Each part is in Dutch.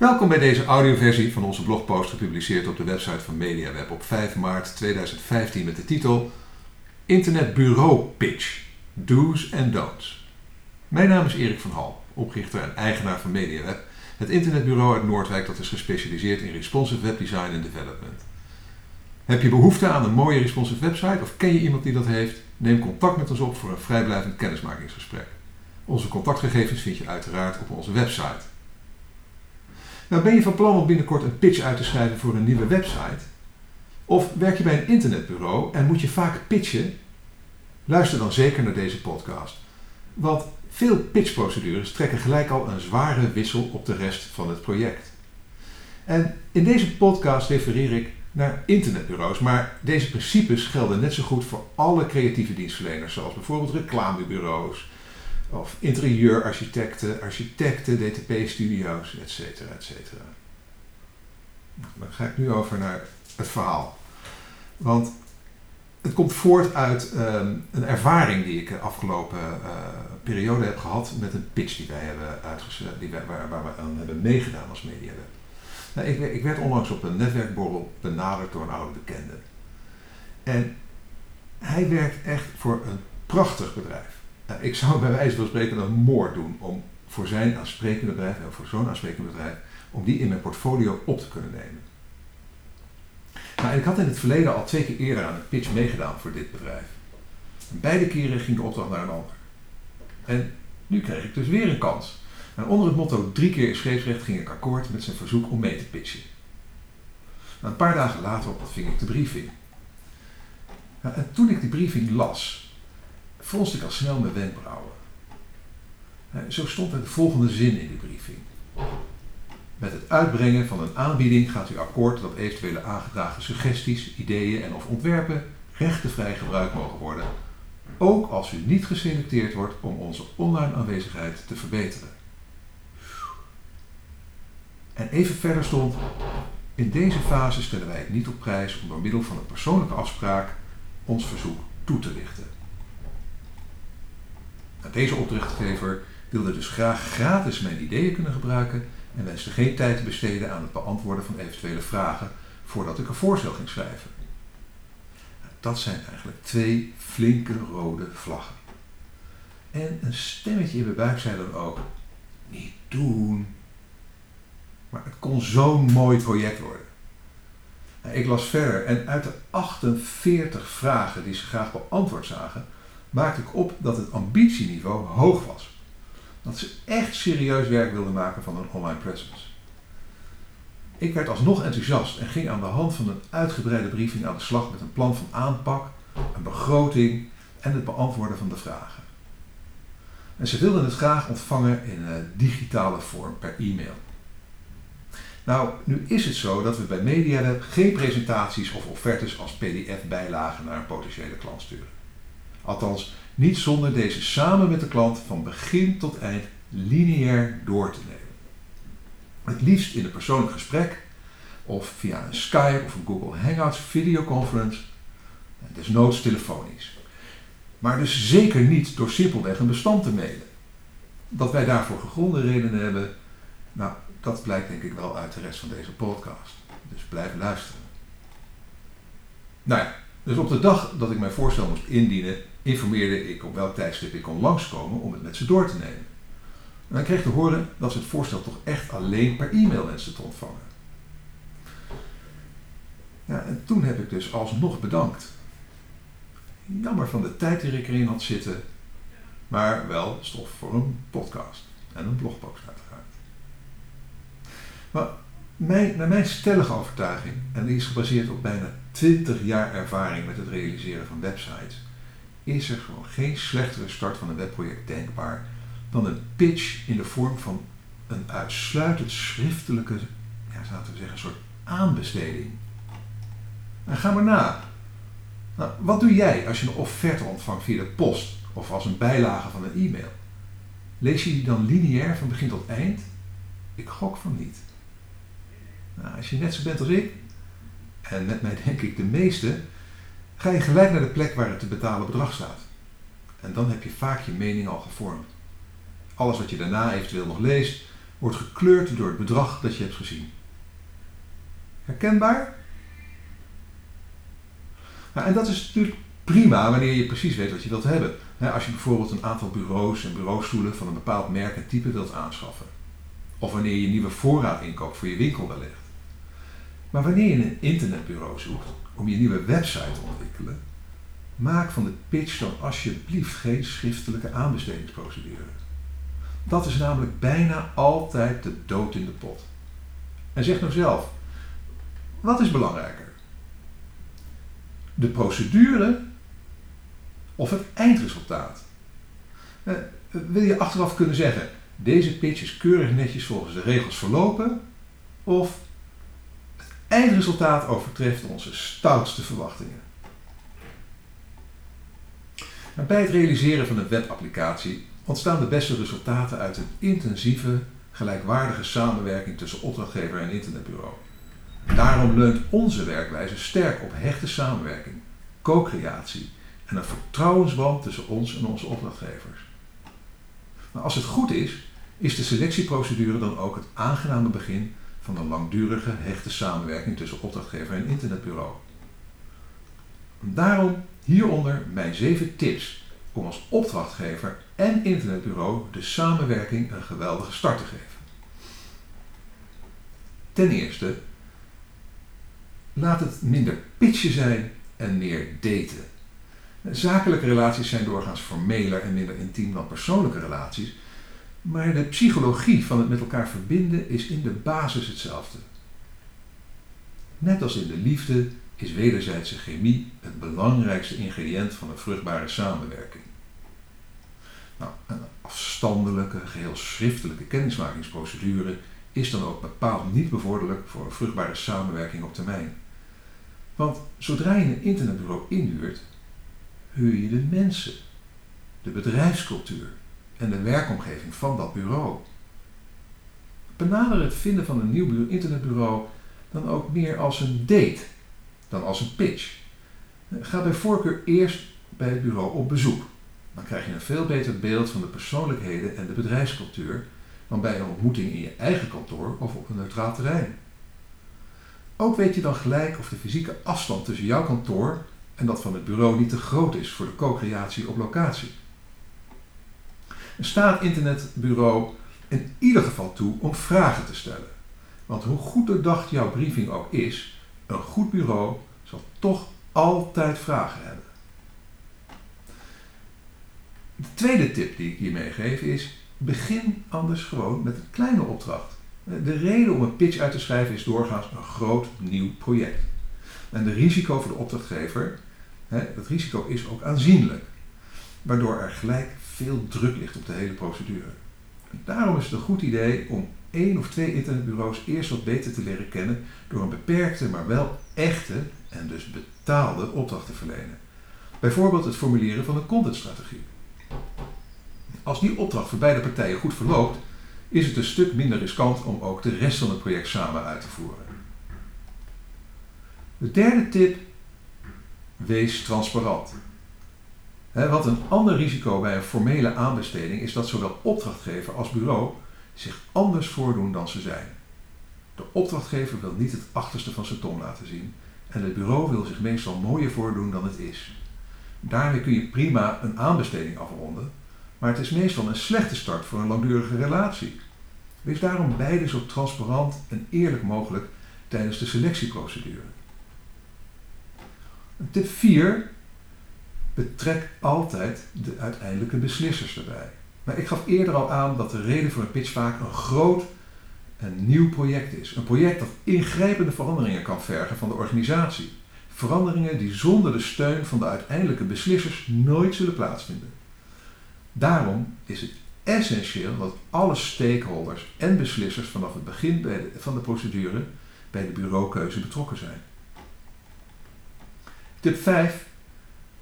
Welkom bij deze audioversie van onze blogpost gepubliceerd op de website van MediaWeb op 5 maart 2015 met de titel Internetbureau Pitch, Do's en Don'ts. Mijn naam is Erik van Hal, oprichter en eigenaar van MediaWeb, het internetbureau uit Noordwijk dat is gespecialiseerd in responsive webdesign en development. Heb je behoefte aan een mooie responsive website of ken je iemand die dat heeft? Neem contact met ons op voor een vrijblijvend kennismakingsgesprek. Onze contactgegevens vind je uiteraard op onze website. Nou, ben je van plan om binnenkort een pitch uit te schrijven voor een nieuwe website? Of werk je bij een internetbureau en moet je vaak pitchen? Luister dan zeker naar deze podcast. Want veel pitchprocedures trekken gelijk al een zware wissel op de rest van het project. En in deze podcast refereer ik naar internetbureaus, maar deze principes gelden net zo goed voor alle creatieve dienstverleners, zoals bijvoorbeeld reclamebureaus, of interieurarchitecten, architecten, DTP-studio's, etc. etc. Nou, dan ga ik nu over naar het verhaal. Want het komt voort uit um, een ervaring die ik de afgelopen uh, periode heb gehad met een pitch die wij hebben uitgezet, die wij, waar, waar, we aan hebben meegedaan als MediaWeb. Nou, ik, ik, werd onlangs op een netwerkborrel benaderd door een oude bekende. En hij werkt echt voor een prachtig bedrijf. Ik zou bij wijze van spreken een moord doen om voor zijn aansprekende bedrijf, en voor zo'n aansprekend bedrijf, om die in mijn portfolio op te kunnen nemen. Nou, ik had in het verleden al twee keer eerder aan een pitch meegedaan voor dit bedrijf. En beide keren ging de opdracht naar een ander. En nu kreeg ik dus weer een kans. En onder het motto drie keer scheepsrecht ging ik akkoord met zijn verzoek om mee te pitchen. Nou, een paar dagen later ontving ik de briefing. En toen ik die briefing las, fronste ik al snel mijn wenkbrauwen. Zo stond er de volgende zin in die briefing. Met het uitbrengen van een aanbieding gaat u akkoord dat eventuele aangedragen suggesties, ideeën en of ontwerpen rechtenvrij gebruikt mogen worden, ook als u niet geselecteerd wordt om onze online aanwezigheid te verbeteren. En even verder stond, in deze fase stellen wij het niet op prijs om door middel van een persoonlijke afspraak ons verzoek toe te lichten. Deze opdrachtgever wilde dus graag gratis mijn ideeën kunnen gebruiken en wenste geen tijd te besteden aan het beantwoorden van eventuele vragen voordat ik een voorstel ging schrijven. Nou, dat zijn eigenlijk twee flinke rode vlaggen. En een stemmetje in mijn buik zei dan ook: niet doen. Maar het kon zo'n mooi project worden. Nou, ik las verder en uit de 48 vragen die ze graag beantwoord zagen, maakte ik op dat het ambitieniveau hoog was. Dat ze echt serieus werk wilden maken van een online presence. Ik werd alsnog enthousiast en ging aan de hand van een uitgebreide briefing aan de slag met een plan van aanpak, een begroting en het beantwoorden van de vragen. En ze wilden het graag ontvangen in een digitale vorm per e-mail. Nou, nu is het zo dat we bij MediaLab geen presentaties of offertes als PDF-bijlagen naar een potentiële klant sturen. Althans, niet zonder deze samen met de klant van begin tot eind lineair door te nemen. Het liefst in een persoonlijk gesprek of via een Skype of een Google Hangouts videoconference, desnoods telefonisch. Maar dus zeker niet door simpelweg een bestand te mailen. Dat wij daarvoor gegronde redenen hebben, nou, dat blijkt denk ik wel uit de rest van deze podcast. Dus blijf luisteren. Nou ja, dus op de dag dat ik mijn voorstel moest indienen, informeerde ik op welk tijdstip ik kon langskomen om het met ze door te nemen. En dan kreeg ik te horen dat ze het voorstel toch echt alleen per e-mail wensen te ontvangen. Ja, en toen heb ik dus alsnog bedankt. Jammer van de tijd die ik erin had zitten, maar wel stof voor een podcast en een blogpost uiteraard. Maar naar mijn stellige overtuiging, en die is gebaseerd op bijna 20 jaar ervaring met het realiseren van websites, is er gewoon geen slechtere start van een webproject denkbaar dan een pitch in de vorm van een uitsluitend schriftelijke, ja, laten we zeggen, een soort aanbesteding. En ga maar na. Nou, wat doe jij als je een offerte ontvangt via de post of als een bijlage van een e-mail? Lees je die dan lineair van begin tot eind? Ik gok van niet. Nou, als je net zo bent als ik, en met mij denk ik de meeste, ga je gelijk naar de plek waar het te betalen bedrag staat. En dan heb je vaak je mening al gevormd. Alles wat je daarna eventueel nog leest, wordt gekleurd door het bedrag dat je hebt gezien. Herkenbaar? Nou, en dat is natuurlijk prima wanneer je precies weet wat je wilt hebben. Als je bijvoorbeeld een aantal bureaus en bureaustoelen van een bepaald merk en type wilt aanschaffen. Of wanneer je nieuwe voorraad inkoopt voor je winkel wellicht. Maar wanneer je een internetbureau zoekt om je nieuwe website te ontwikkelen, maak van de pitch dan alsjeblieft geen schriftelijke aanbestedingsprocedure. Dat is namelijk bijna altijd de dood in de pot. En zeg nou zelf, wat is belangrijker? De procedure of het eindresultaat? Eh, wil je achteraf kunnen zeggen, deze pitch is keurig netjes volgens de regels verlopen, of eindresultaat overtreft onze stoutste verwachtingen? bij het realiseren van een webapplicatie ontstaan de beste resultaten uit een intensieve, gelijkwaardige samenwerking tussen opdrachtgever en internetbureau. Daarom leunt onze werkwijze sterk op hechte samenwerking, co-creatie en een vertrouwensband tussen ons en onze opdrachtgevers. Maar als het goed is, is de selectieprocedure dan ook het aangename begin van een langdurige, hechte samenwerking tussen opdrachtgever en internetbureau. Daarom hieronder mijn zeven tips om als opdrachtgever en internetbureau de samenwerking een geweldige start te geven. Ten eerste, laat het minder pitchen zijn en meer daten. Zakelijke relaties zijn doorgaans formeler en minder intiem dan persoonlijke relaties, maar de psychologie van het met elkaar verbinden is in de basis hetzelfde. Net als in de liefde is wederzijdse chemie het belangrijkste ingrediënt van een vruchtbare samenwerking. Nou, een afstandelijke, geheel schriftelijke kennismakingsprocedure is dan ook bepaald niet bevorderlijk voor een vruchtbare samenwerking op termijn. Want zodra je een internetbureau inhuurt, huur je de mensen, de bedrijfscultuur en de werkomgeving van dat bureau. Benader het vinden van een nieuw internetbureau dan ook meer als een date dan als een pitch. Ga bij voorkeur eerst bij het bureau op bezoek. Dan krijg je een veel beter beeld van de persoonlijkheden en de bedrijfscultuur dan bij een ontmoeting in je eigen kantoor of op een neutraal terrein. Ook weet je dan gelijk of de fysieke afstand tussen jouw kantoor en dat van het bureau niet te groot is voor de co-creatie op locatie. Staat internetbureau in ieder geval toe om vragen te stellen. Want hoe goed doordacht jouw briefing ook is, een goed bureau zal toch altijd vragen hebben. De tweede tip die ik hier meegeef is: begin anders gewoon met een kleine opdracht. De reden om een pitch uit te schrijven is doorgaans een groot nieuw project. En de risico voor de opdrachtgever, dat risico is ook aanzienlijk, waardoor er gelijk veel druk ligt op de hele procedure. Daarom is het een goed idee om één of twee internetbureaus eerst wat beter te leren kennen door een beperkte, maar wel echte en dus betaalde opdracht te verlenen. Bijvoorbeeld het formuleren van een contentstrategie. Als die opdracht voor beide partijen goed verloopt, is het een stuk minder riskant om ook de rest van het project samen uit te voeren. De derde tip, wees transparant. Want een ander risico bij een formele aanbesteding is dat zowel opdrachtgever als bureau zich anders voordoen dan ze zijn. De opdrachtgever wil niet het achterste van zijn tong laten zien en het bureau wil zich meestal mooier voordoen dan het is. Daarmee kun je prima een aanbesteding afronden, maar het is meestal een slechte start voor een langdurige relatie. Wees daarom beide zo transparant en eerlijk mogelijk tijdens de selectieprocedure. Tip 4. Betrek altijd de uiteindelijke beslissers erbij. Maar ik gaf eerder al aan dat de reden voor een pitch vaak een groot en nieuw project is. Een project dat ingrijpende veranderingen kan vergen van de organisatie. Veranderingen die zonder de steun van de uiteindelijke beslissers nooit zullen plaatsvinden. Daarom is het essentieel dat alle stakeholders en beslissers vanaf het begin van de procedure bij de bureaukeuze betrokken zijn. Tip 5.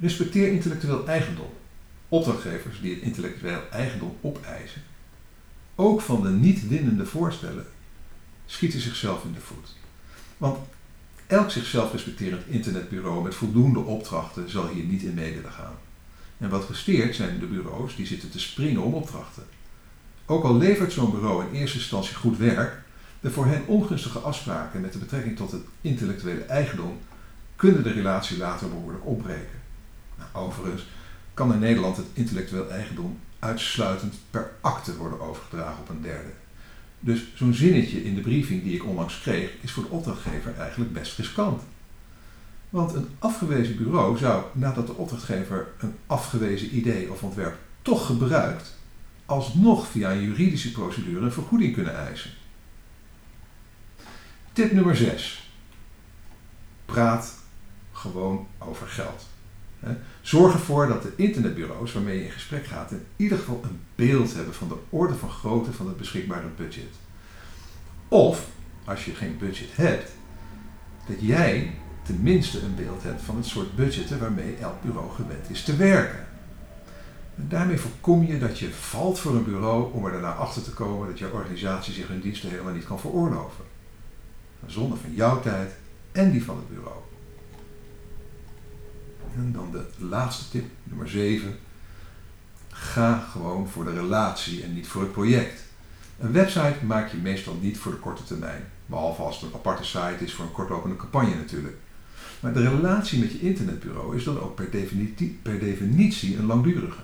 Respecteer intellectueel eigendom. Opdrachtgevers die het intellectueel eigendom opeisen, ook van de niet winnende voorstellen, schieten zichzelf in de voet. Want elk zichzelf respecterend internetbureau met voldoende opdrachten zal hier niet in mee willen gaan. En wat gesteerd zijn de bureaus die zitten te springen om opdrachten. ook al levert zo'n bureau in eerste instantie goed werk, de voor hen ongunstige afspraken met de betrekking tot het intellectuele eigendom kunnen de relatie later behoorlijk opbreken. Nou, overigens kan in Nederland het intellectueel eigendom uitsluitend per akte worden overgedragen op een derde. Dus zo'n zinnetje in de briefing die ik onlangs kreeg, is voor de opdrachtgever eigenlijk best riskant. Want een afgewezen bureau zou, nadat de opdrachtgever een afgewezen idee of ontwerp toch gebruikt, alsnog via een juridische procedure een vergoeding kunnen eisen. Tip nummer 6. Praat gewoon over geld. Zorg ervoor dat de internetbureaus waarmee je in gesprek gaat in ieder geval een beeld hebben van de orde van grootte van het beschikbare budget. Of, als je geen budget hebt, dat jij tenminste een beeld hebt van het soort budgetten waarmee elk bureau gewend is te werken. En daarmee voorkom je dat je valt voor een bureau om er daarna achter te komen dat je organisatie zich hun diensten helemaal niet kan veroorloven. Zonder van jouw tijd en die van het bureau. En dan de laatste tip, nummer 7. Ga gewoon voor de relatie en niet voor het project. Een website maak je meestal niet voor de korte termijn. Behalve als het een aparte site is voor een kortlopende campagne natuurlijk. Maar de relatie met je internetbureau is dan ook per definitie, per definitie een langdurige.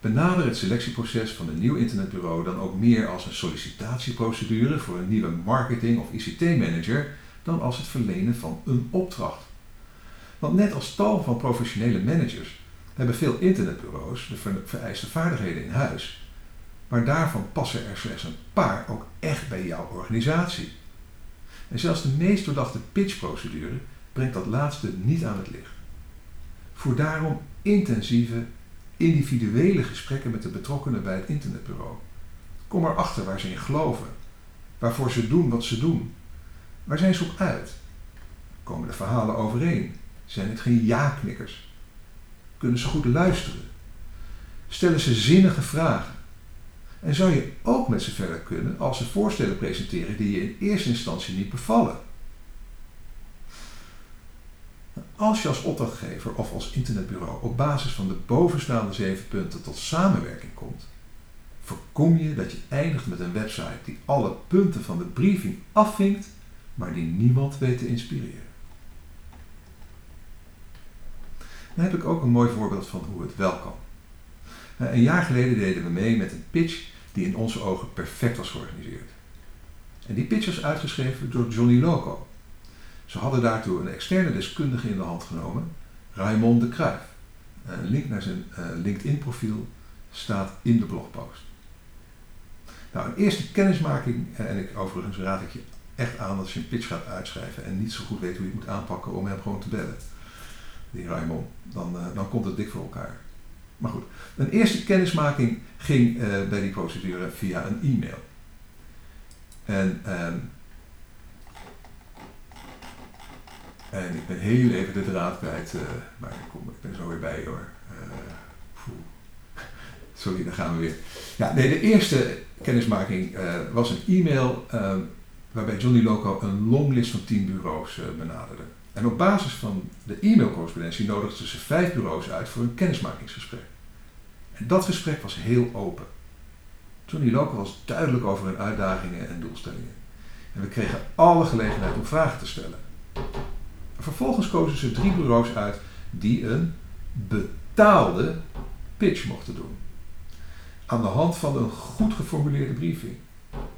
Benader het selectieproces van een nieuw internetbureau dan ook meer als een sollicitatieprocedure voor een nieuwe marketing- of ICT-manager dan als het verlenen van een opdracht. Want net als tal van professionele managers hebben veel internetbureaus de vereiste vaardigheden in huis. Maar daarvan passen er slechts een paar ook echt bij jouw organisatie. En zelfs de meest doordachte pitchprocedure brengt dat laatste niet aan het licht. Voer daarom intensieve, individuele gesprekken met de betrokkenen bij het internetbureau. Kom erachter waar ze in geloven, waarvoor ze doen wat ze doen. Waar zijn ze op uit? Komen de verhalen overeen? Zijn het geen ja-knikkers? Kunnen ze goed luisteren? Stellen ze zinnige vragen? En zou je ook met ze verder kunnen als ze voorstellen presenteren die je in eerste instantie niet bevallen? Als je als opdrachtgever of als internetbureau op basis van de bovenstaande zeven punten tot samenwerking komt, voorkom je dat je eindigt met een website die alle punten van de briefing afvinkt, maar die niemand weet te inspireren. Dan heb ik ook een mooi voorbeeld van hoe het wel kan. Eh, een jaar geleden deden we mee met een pitch die in onze ogen perfect was georganiseerd. En die pitch was uitgeschreven door Johnny Loco. Ze hadden daartoe een externe deskundige in de hand genomen, Raymond de Kruijf. Een link naar zijn eh, LinkedIn-profiel staat in de blogpost. Nou, een eerste kennismaking, eh, en ik, overigens raad ik je echt aan als je een pitch gaat uitschrijven en niet zo goed weet hoe je het moet aanpakken om hem gewoon te bellen die Raymond, dan, uh, dan komt het dik voor elkaar. Maar goed, een eerste kennismaking ging uh, bij die procedure via een e-mail. En, um, en ik ben heel even de draad kwijt, uh, maar ik, kom, ik ben zo weer bij hoor. Sorry, daar gaan we weer. Ja, nee, de eerste kennismaking was een e-mail ehm, waarbij Johnny Loco een longlist van 10 bureaus benaderde. En op basis van de e-mailcorrespondentie nodigden ze vijf bureaus uit voor een kennismakingsgesprek. En dat gesprek was heel open. Johnny Loco was duidelijk over hun uitdagingen en doelstellingen. En we kregen alle gelegenheid om vragen te stellen. Vervolgens kozen ze drie bureaus uit die een betaalde pitch mochten doen. Aan de hand van een goed geformuleerde briefing,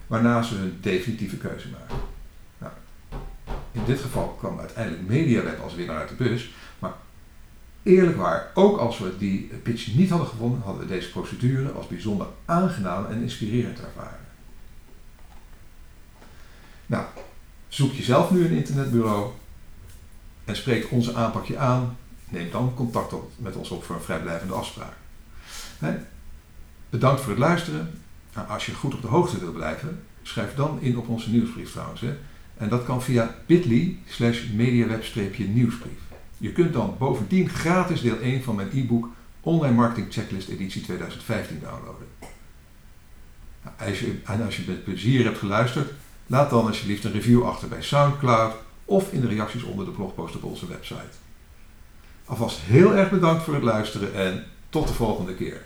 waarna ze hun definitieve keuze maakten. In dit geval kwam uiteindelijk MediaWeb als winnaar uit de bus. Maar eerlijk waar, ook als we die pitch niet hadden gewonnen, hadden we deze procedure als bijzonder aangenaam en inspirerend ervaren. Nou, zoek je zelf nu een internetbureau en spreek onze aanpakje aan. Neem dan contact op met ons op voor een vrijblijvende afspraak. Bedankt voor het luisteren. Nou, als je goed op de hoogte wilt blijven, schrijf dan in op onze nieuwsbrief trouwens. En dat kan via bit.ly slash mediaweb-nieuwsbrief. Je kunt dan bovendien gratis deel 1 van mijn e-book Online Marketing Checklist editie 2015 downloaden. Nou, en als je met plezier hebt geluisterd, laat dan alsjeblieft een review achter bij Soundcloud of in de reacties onder de blogpost op onze website. Alvast heel erg bedankt voor het luisteren en tot de volgende keer.